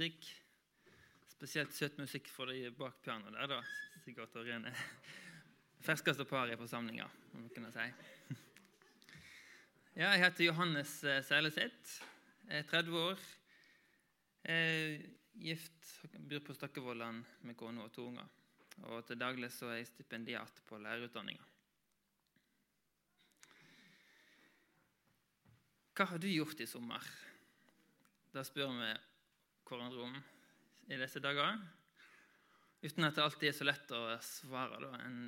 musikk. Spesielt søt musikk for de bak pianoet der, da. Sigurd og Rene. Ferskeste paret i forsamlinga, om man kunne si. Ja, jeg heter Johannes eh, Seileseth. Jeg er 30 år. Jeg er gift, bor på Stakkevollan med kone og to unger. Og til daglig så er jeg stipendiat på lærerutdanninga. Hva har du gjort i sommer? Da spør vi hverandre om i disse dager. Uten at det alltid er så lett å svare. da. En,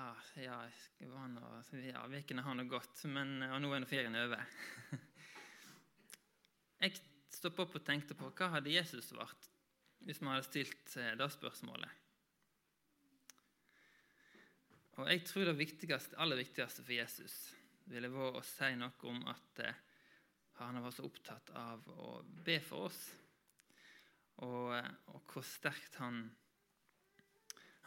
ah, ja, ja, Ukene har nå gått, men og nå er ferien over. Jeg stoppa opp og tenkte på hva hadde Jesus vært hvis vi hadde stilt eh, det spørsmålet. Og Jeg tror det viktigste, aller viktigste for Jesus ville vært å si noe om at han han var så opptatt av å be for oss, og, eh, og hvor sterkt han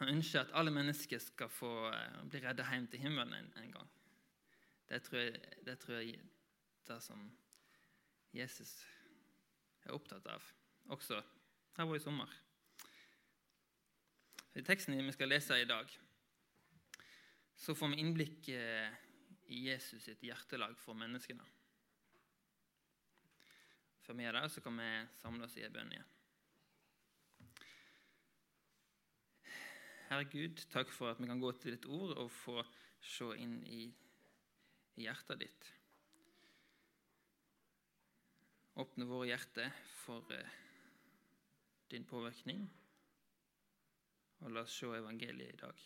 han ønsker at alle mennesker skal få uh, bli redda hjem til himmelen en, en gang. Det tror, jeg, det tror jeg det som Jesus er opptatt av, også her var i sommer. I teksten vi skal lese i dag, så får vi innblikk uh, i Jesus sitt hjertelag for menneskene. Før vi gjør det, så kan vi samle oss i en bønn igjen. Herre Gud, takk for at vi kan gå til ditt ord og få se inn i, hjertet ditt. Åpne våre hjerter for eh, din påvirkning, og la oss se evangeliet i dag.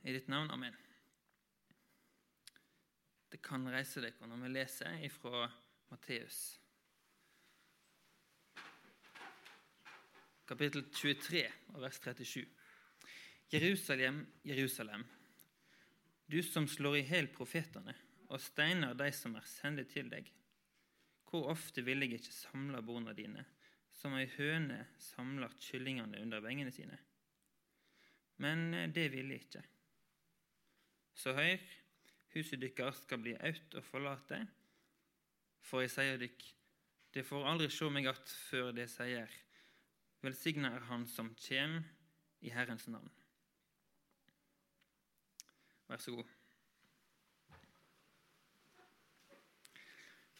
I ditt navn. Amen. Det kan reise deg når vi leser ifra Matteus kapittel 23, vers 37. Jerusalem, Jerusalem, du som slår i hjel profetene og steiner de som er sendt til deg. Hvor ofte ville jeg ikke samle barna dine, som ei høne samler kyllingene under vengene sine? Men eh, det ville jeg ikke. Så hør, huset deres skal bli aut og forlate, for jeg sier dykk, det får aldri se meg att før det sier, Velsigna er Han som kjem i Herrens navn. Vær så god.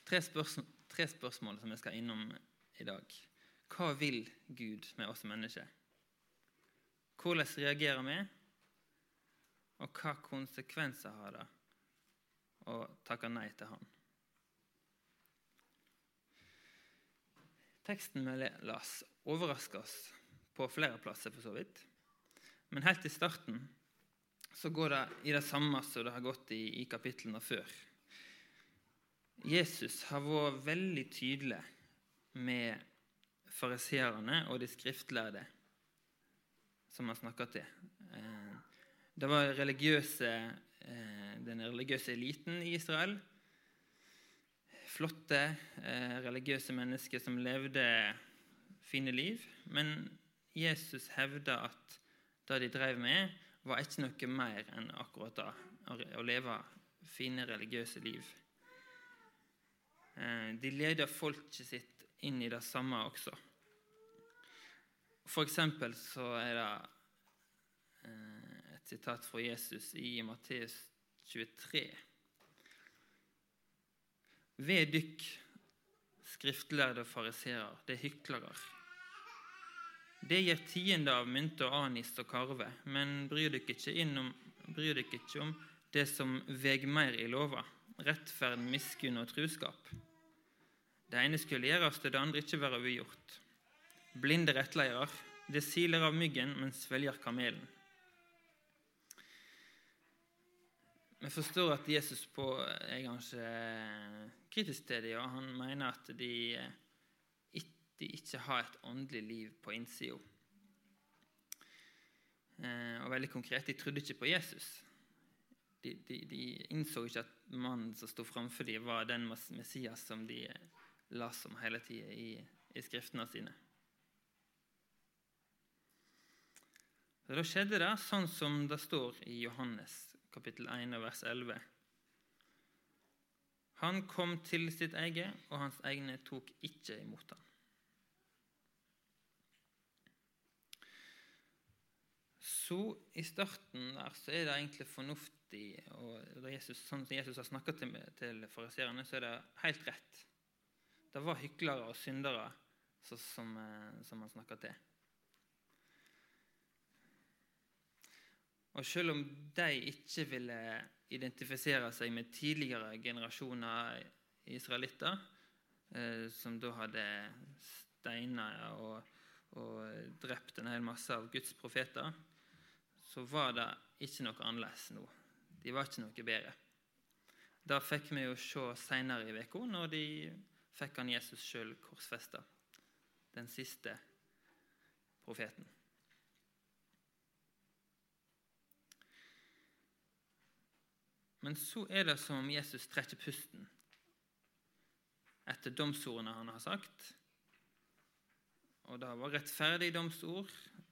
Tre spørsmål, tre spørsmål som jeg skal innom i dag. Hva vil Gud med oss mennesker? Hvordan reagerer vi? Og hva konsekvenser har det å takke nei til Han? Teksten vi las, overrasker oss på flere plasser, for så vidt. Men helt i starten så går det i det samme som det har gått i, i kapitlene før. Jesus har vært veldig tydelig med fariseerne og de skriftlærde som han snakka til. Eh, det var religiøse, eh, den religiøse eliten i Israel flotte, eh, religiøse mennesker som levde fine liv. Men Jesus hevda at det de drev med, var ikke noe mer enn akkurat det, å leve fine, religiøse liv. Eh, de leda folket sitt inn i det samme også. For eksempel så er det eh, et sitat fra Jesus i Matteus 23. Ved dykk, skriftlærde fariseere, det er hyklere. Det gir tiende av mynt og anis og karve, men bryr dere ikke, innom, ikke om det som veg mer i lova, rettferd, miskunn og truskap. Det ene skulle gjøres, det andre ikke være ugjort. Blinde rettleiere, det siler av myggen, men svelger kamelen. Vi forstår at Jesus på er ganske kritisk til dem, og han mener at de, de ikke har et åndelig liv på innsida. Eh, og veldig konkret, de trodde ikke på Jesus. De, de, de innså ikke at mannen som sto framfor dem, var den Messias som de leste om hele tida i, i skriftene sine. Så Da skjedde det sånn som det står i Johannes kapittel 1 vers 11. Han kom til sitt eget, og hans egne tok ikke imot ham. Så i starten der så er det egentlig fornuftig, og Jesus, sånn som Jesus har snakka til, til fariseerne, så er det helt rett. Det var hyklere og syndere som, eh, som han snakka til. Og selv om de ikke ville identifisere seg med tidligere generasjoner israelitter, eh, som da hadde steina og, og drept en hel masse av Guds profeter, så var det ikke noe annerledes nå. De var ikke noe bedre. Det fikk vi jo se seinere i uka, når de fikk han Jesus sjøl korsfesta. Den siste profeten. Men så er det som om Jesus trekker pusten etter domsordene han har sagt. Og det var rettferdig domsord,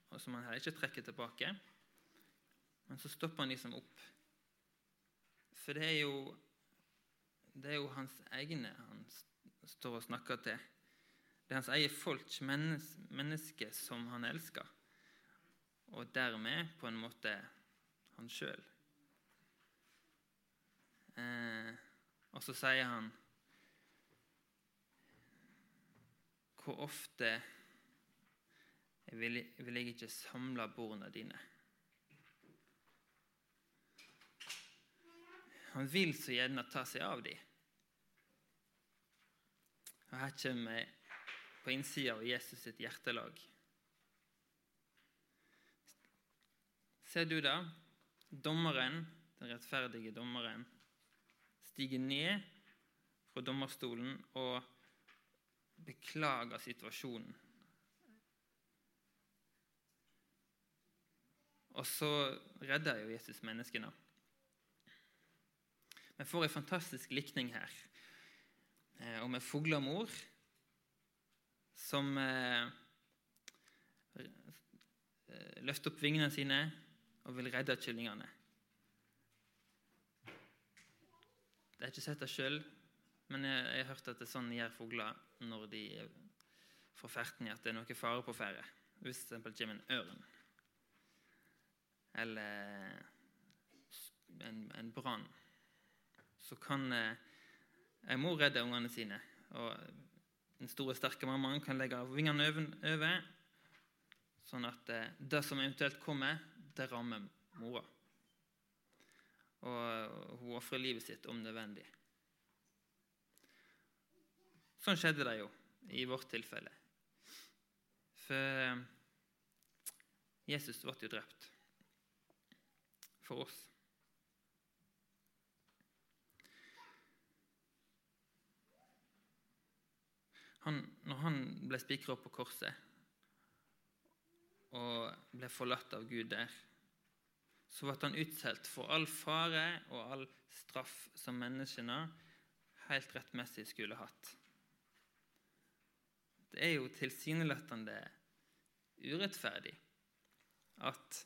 og som han heller ikke trekker tilbake. Men så stopper han liksom opp. For det er jo, det er jo hans egne han står og snakker til. Det er hans eget folk, mennes, menneske, som han elsker. Og dermed på en måte han sjøl. Eh, og så sier han Hvor ofte vil, vil jeg ikke samle bordene dine? Han vil så gjerne ta seg av dem. Og Her kommer vi på innsida av Jesus sitt hjertelag. Ser du det? Dommeren, den rettferdige dommeren, stiger ned fra dommerstolen og beklager situasjonen. Og så redder jo Jesus menneskene. Vi får en fantastisk likning her eh, om en fuglemor som eh, eh, løfter opp vingene sine og vil redde kyllingene. Det har ikke sett det sjøl, men jeg, jeg, har hørt at det er sånn gjør fugler når de får ferten i at det er noe fare på ferde. Hvis det f.eks. kommer en ørn eller en, en brann så kan eh, en mor redde ungene sine. Og den store, sterke mammaen kan legge vingene over, sånn at eh, det som eventuelt kommer, det rammer mora. Og hun ofrer livet sitt om nødvendig. Sånn skjedde det jo i vårt tilfelle. For eh, Jesus ble jo drept for oss. han, når han ble spikra opp på korset og ble forlatt av Gud der, så ble han utsolgt for all fare og all straff som menneskene helt rettmessig skulle hatt. Det er jo tilsynelatende urettferdig at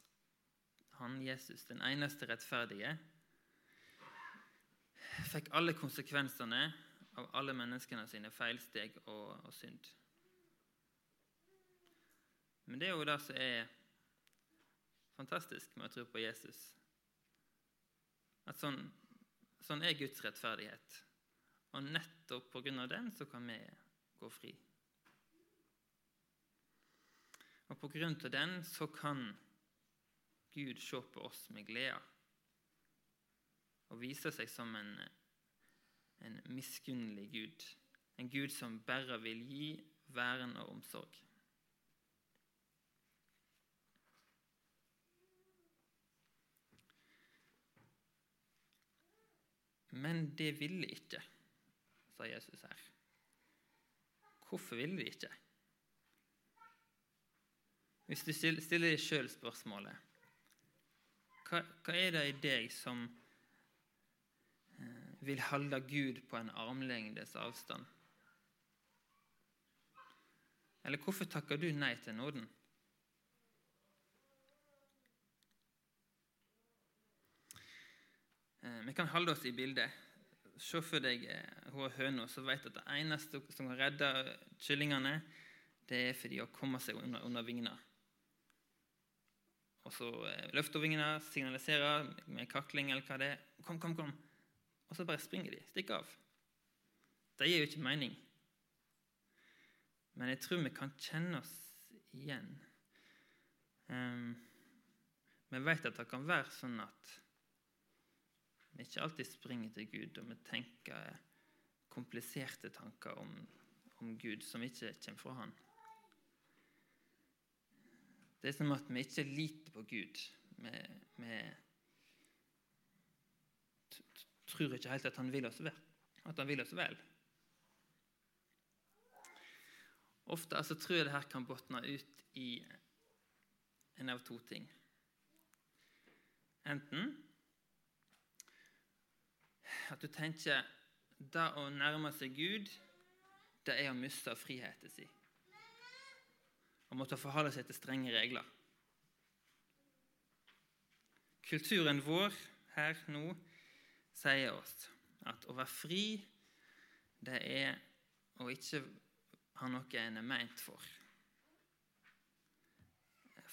han, Jesus, den eneste rettferdige, fikk alle konsekvensene av alle menneskene sine feilsteg og, og synd. Men det er jo det som er fantastisk med å tro på Jesus. At sånn, sånn er Guds rettferdighet. Og nettopp av den så kan vi gå fri. Og av den så kan Gud se på oss med glede og vise seg som en en miskunnelig Gud. En Gud som bare vil gi væren og omsorg. Men det ville ikke, sa Jesus her. Hvorfor vil de ikke? Hvis du stiller deg sjøl spørsmålet hva, hva er det i deg som vil holde Gud på en armlengdes avstand? Eller hvorfor takker du nei til nåden? Vi kan holde oss i bildet. Se for deg eh, hun høna som vet at det eneste som kan redde kyllingene, det er for de å komme seg under, under vingene. Og så eh, løfter hun vingene, signaliserer med kakling eller hva det er. 'Kom, kom, kom.' Og så bare springer de. Stikker av. Det gir jo ikke mening. Men jeg tror vi kan kjenne oss igjen. Um, vi vet at det kan være sånn at vi ikke alltid springer til Gud, og vi tenker kompliserte tanker om, om Gud som ikke kommer fra Han. Det er som at vi ikke liter på Gud. Vi, vi tror ikke helt at Han vil oss vel. At han vil oss vel. Ofte altså, tror jeg det her kan botne ut i en av to ting. Enten at du tenker det å nærme seg Gud, det er å miste friheten sin. Å måtte forholde seg til strenge regler. Kulturen vår her nå sier oss at å være fri, det er å ikke ha noe en er meint for.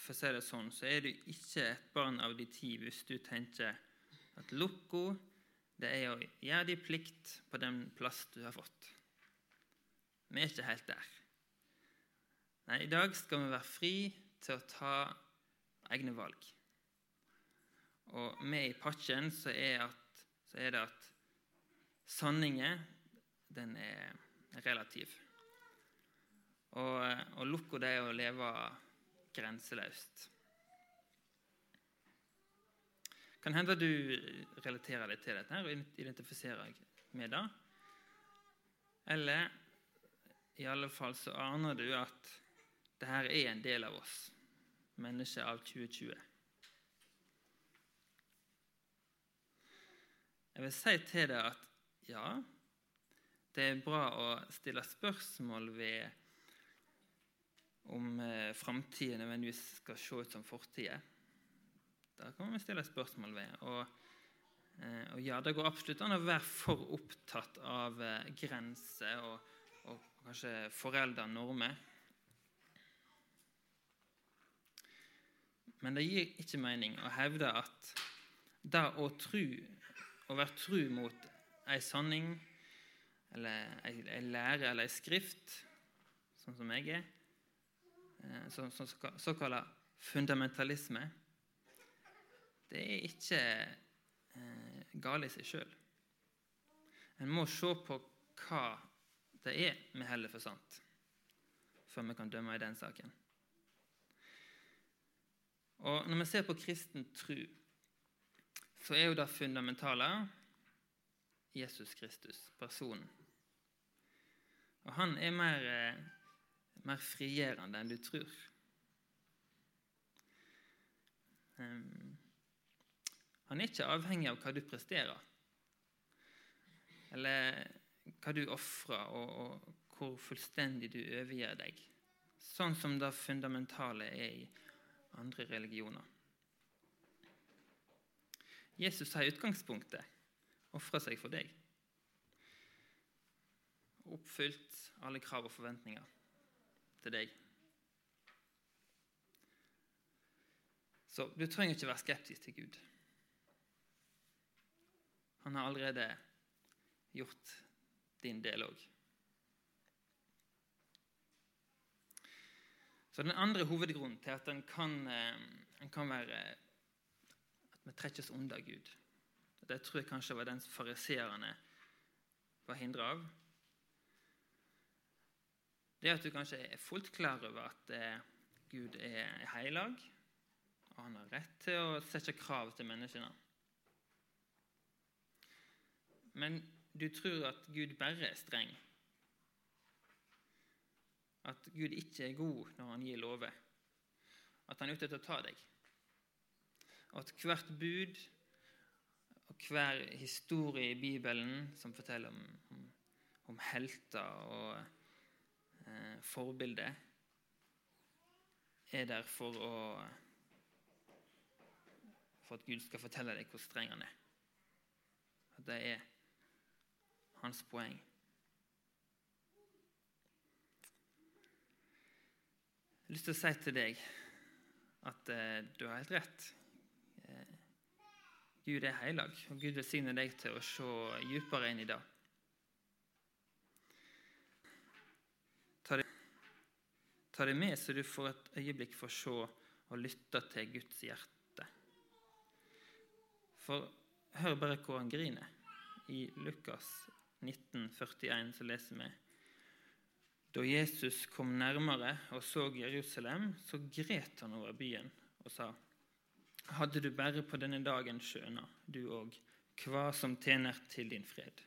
For å si det sånn, så er du ikke et barn av de ti hvis du tenker at loco det er å gjøre din plikt på den plass du har fått. Vi er ikke helt der. Nei, I dag skal vi være fri til å ta egne valg. Og med i pakken så er, at, så er det at sanningen, den er relativ. Og, og loco det å leve grenseløst. Kan hende du relaterer deg til dette og identifiserer deg med det. Eller i alle fall så aner du at det her er en del av oss, mennesker av 2020. Jeg vil si til deg at ja, det er bra å stille spørsmål ved om eh, framtida nødvendigvis skal se ut som fortida. Det kan vi stille spørsmål ved. Og, eh, og, ja, Det går absolutt an å være for opptatt av eh, grenser og, og kanskje foreldre normer. Men det gir ikke mening å hevde at det å tro, å være tru mot ei sanning eller ei, lære eller ei skrift, sånn som jeg er, eh, så, så, såkalla fundamentalisme det er ikke eh, galt i seg sjøl. En må se på hva det er vi heller for sant, før vi kan dømme i den saken. Og Når vi ser på kristen tro, så er jo det fundamentale Jesus Kristus, personen. Og han er mer, eh, mer frigjørende enn du tror. Um, han er ikke avhengig av hva du presterer, eller hva du ofrer, og, og, hvor fullstendig du overgir deg. Sånn som det fundamentale er i andre religioner. Jesus har i utgangspunktet ofra seg for deg. Oppfylt alle krav og forventninger til deg. Så du trenger ikke være skeptisk til Gud. Han har allerede gjort din del òg. Så Den andre hovedgrunnen til at en kan, en kan være at vi trekkes unna Gud Det tror jeg kanskje var den fariseerne var hindra av. Det at du kanskje er fullt klar over at eh, Gud er heilag, og han har rett til å sette krav til menneskene. Men du tror at Gud bare er streng. At Gud ikke er god når han gir lover. At han er ute etter å ta deg. Og at hvert bud og hver historie i Bibelen som forteller om, om, om helter og eh, forbilder, er der for å for at Gud skal fortelle deg hvor streng han er. At det er hans poeng. Jeg har lyst til å si til deg at eh, du har helt rett. Eh, Gud er heilag, og Gud velsigner deg til å se dypere inn i det. Ta det, med, så du får et øyeblikk for å se og lytte til Guds hjerte. For hør bare hvor han griner. I Lukas 1941 så leser vi da Jesus kom nærmere og så Jerusalem, så gret han over byen og sa:" Hadde du bare på denne dagen skjøna, du òg, hva som tjener til din fred.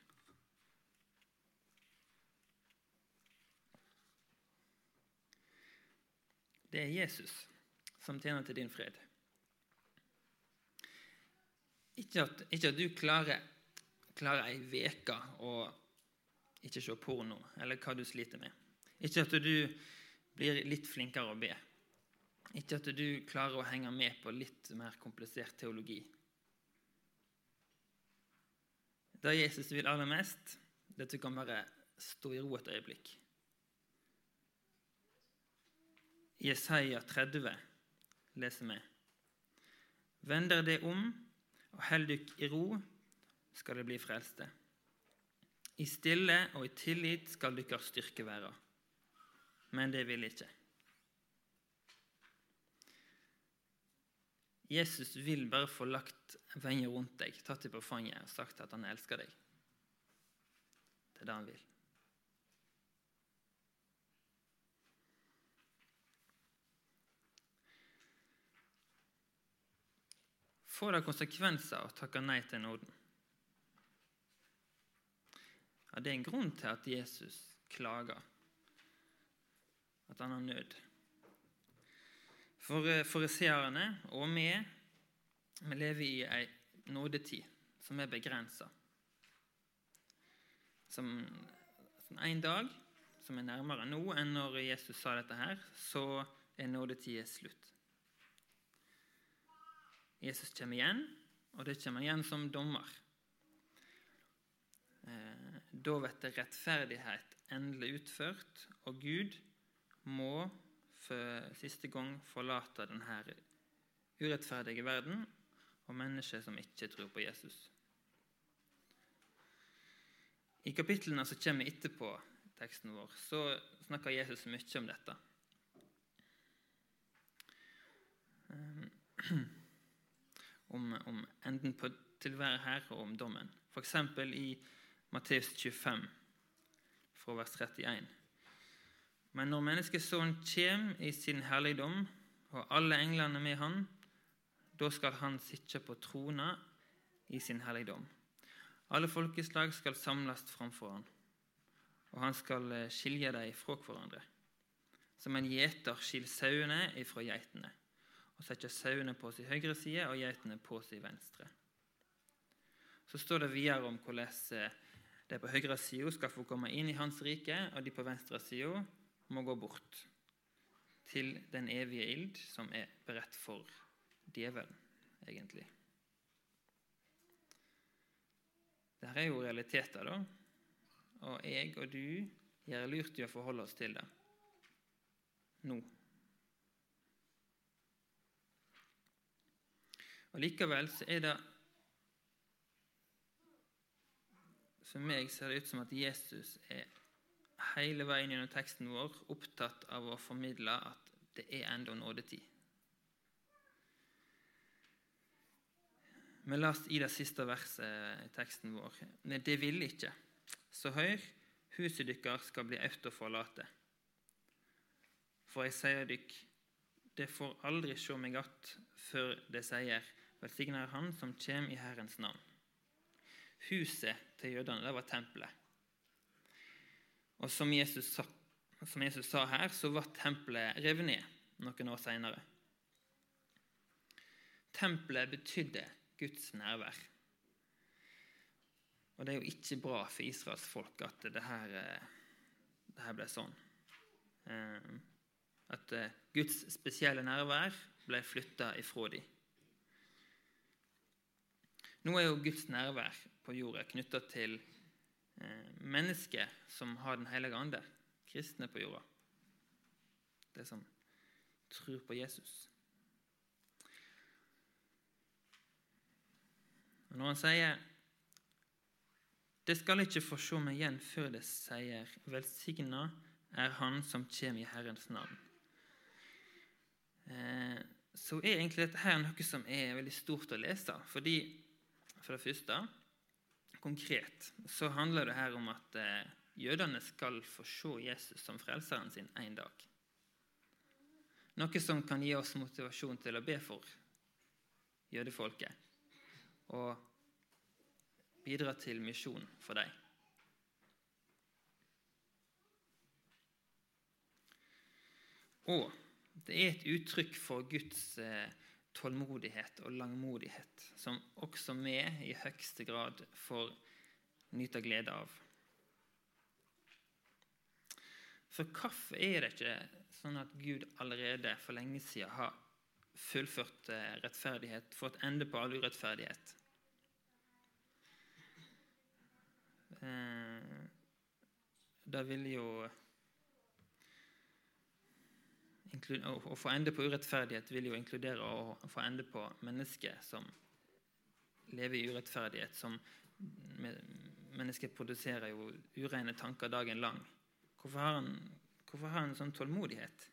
Det er Jesus som tjener til din fred. Ikke at, ikke at du klarer, klarer ei veke å ikke se porno, eller hva du sliter med. Ikke at du blir litt flinkere å be. Ikke at du klarer å henge med på litt mer komplisert teologi. Det Jesus vil aller mest, det er at du kan bare stå i ro et øyeblikk. Jesaja 30 leser vi Vend dere om, og held dere i ro, skal det bli frelste. I stille og i tillit skal deres styrke være. Men det vil ikke. Jesus vil bare få lagt venner rundt deg, tatt deg på fanget og sagt at han elsker deg. Det er det han vil. Får det konsekvenser å takke nei til nåden? Ja, det er en grunn til at Jesus klager, at han har nød. For eh, fariseerne og vi, vi lever i ei nådetid som er begrensa. Som, en dag som er nærmere nå enn når Jesus sa dette her, så er nådetida slutt. Jesus kommer igjen, og det kommer igjen som dommer. Eh, da blir rettferdighet endelig utført, og Gud må for siste gang forlate denne urettferdige verden og mennesker som ikke tror på Jesus. I kapitlene som kommer etterpå teksten vår, så snakker Jesus mye om dette. Um, om, om enden på tilværet her og om dommen. F.eks. i Matteus 25, fra vers 31. Men når Menneskesønnen kommer i sin herligdom, og alle englene med han, da skal han sitte på trona i sin herligdom. Alle folkeslag skal samles framfor han, og han skal eh, skilje dem fra hverandre. Som en gjeter skiller sauene ifra geitene og setter sauene på sin høyre side og geitene på sin venstre. Så står det videre om hvordan eh, de på høyre side skal få komme inn i Hans rike, og de på venstre side må gå bort til den evige ild, som er beredt for djevelen, egentlig. Dette er jo realiteter, da. Og jeg og du gjør lurt i å forholde oss til det nå. Og Likevel så er det For meg ser det ut som at Jesus er hele veien gjennom teksten vår opptatt av å formidle at det er enda nådetid. la oss i det siste verset i teksten vår. Nei, det ville ikke. Så hør, huset deres skal bli auto forlate. For jeg sier dykk, det får aldri sjå meg att før det sier velsigner Han som kommer i Herrens navn. Huset til jødene det var tempelet. Og som Jesus, sa, som Jesus sa her, så var tempelet revet ned noen år seinere. Tempelet betydde Guds nærvær. Og det er jo ikke bra for Israels folk at det her, eh, det her ble sånn. Eh, at eh, Guds spesielle nærvær ble flytta ifra dem. Nå er jo Guds nærvær på jorda knytta til eh, mennesker som har Den hellige ande, kristne på jorda. Det som tror på Jesus. Og Når han sier det skal ikke få se meg igjen før det sier, velsigna er Han som kommer i Herrens navn. Eh, så er egentlig dette her noe som er veldig stort å lese. Fordi, for det første, konkret, så handler det her om at eh, jødene skal få se Jesus som frelseren sin en dag. Noe som kan gi oss motivasjon til å be for jødefolket. Og bidra til misjon for dem. Og det er et uttrykk for Guds eh, tålmodighet og langmodighet, som også vi i høyeste grad får nyte glede av. For hvorfor er det ikke sånn at Gud allerede for lenge siden har fullført eh, rettferdighet, fått ende på all urettferdighet? Da det vil jo Å få ende på urettferdighet vil jo inkludere å få ende på mennesker som lever i urettferdighet. som Mennesker produserer jo ureine tanker dagen lang. Hvorfor har han, hvorfor har han sånn tålmodighet?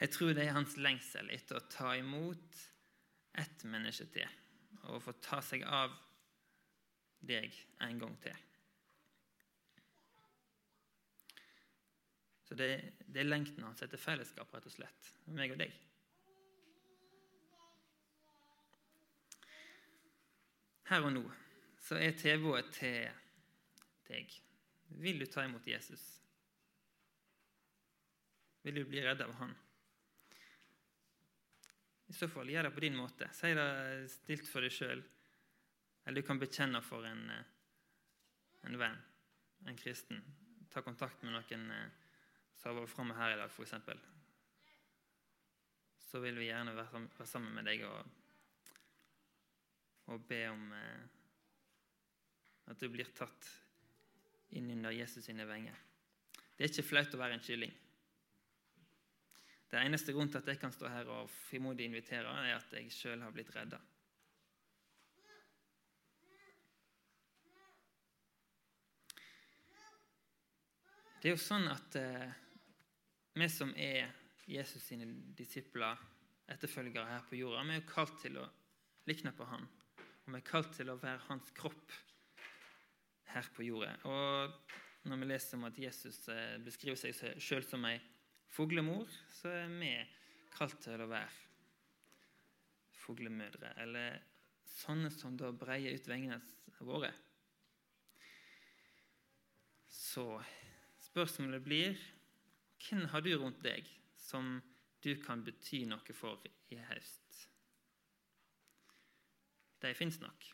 Jeg tror det er hans lengsel etter å ta imot ett menneske til og få ta seg av deg en gang til. Så det, det er lengten hans etter fellesskap, rett og slett. Meg og deg. Her og nå så er tilbudet til deg Vil du ta imot Jesus? Vil du bli redd av han? I så fall, gjør det på din måte. Si det stilt for deg sjøl. Eller du kan bekjenne for en, eh, en venn, en kristen. Ta kontakt med noen eh, som har vært framme her i dag, f.eks. Så vil vi gjerne være sammen med deg og, og be om eh, at du blir tatt inn under Jesus sine venger. Det er ikke flaut å være en kylling. Det eneste grunnen til at jeg kan stå her og frimodig invitere, er at jeg sjøl har blitt redda. Det er jo sånn at eh, vi som er Jesus sine disipler, etterfølgere her på jorda, vi er jo kalt til å likne på han. Og vi er kalt til å være hans kropp her på jorda. Og når vi leser om at Jesus eh, beskriver seg sjøl som ei fuglemor, så er vi kalt til å være fuglemødre. Eller sånne som da breier ut vengene våre. Så Spørsmålet blir hvem har du rundt deg som du kan bety noe for i høst? De fins nok.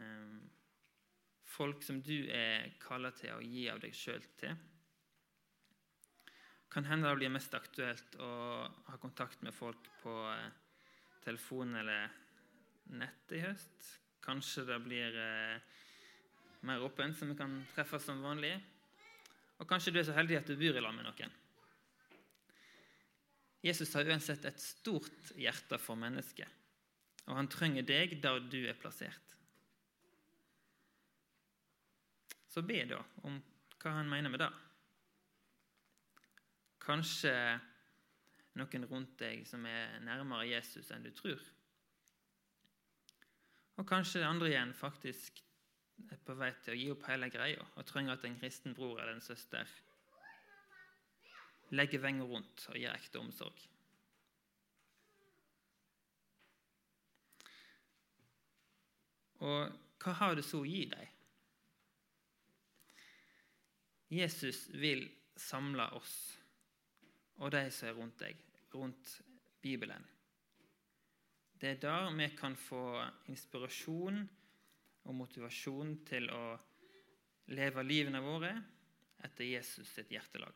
Ehm, folk som du er kalla til å gi av deg sjøl til. Kan hende det blir mest aktuelt å ha kontakt med folk på eh, telefon eller nett i høst. Kanskje det blir eh, mer åpent, så vi kan treffes som vanlig. Og kanskje du er så heldig at du bor i lag med noen. Jesus har uansett et stort hjerte for mennesket, og han trenger deg der du er plassert. Så be da om hva han mener med det. Kanskje noen rundt deg som er nærmere Jesus enn du tror. Og kanskje andre igjen faktisk er på vei til å gi opp hele greia og trenger at en kristen bror eller en søster legger venger rundt og gir ekte omsorg. Og hva har du så å gi deg? Jesus vil samle oss og de som er rundt deg, rundt Bibelen. Det er der vi kan få inspirasjon og motivasjon til å leve livene våre etter Jesus sitt hjertelag.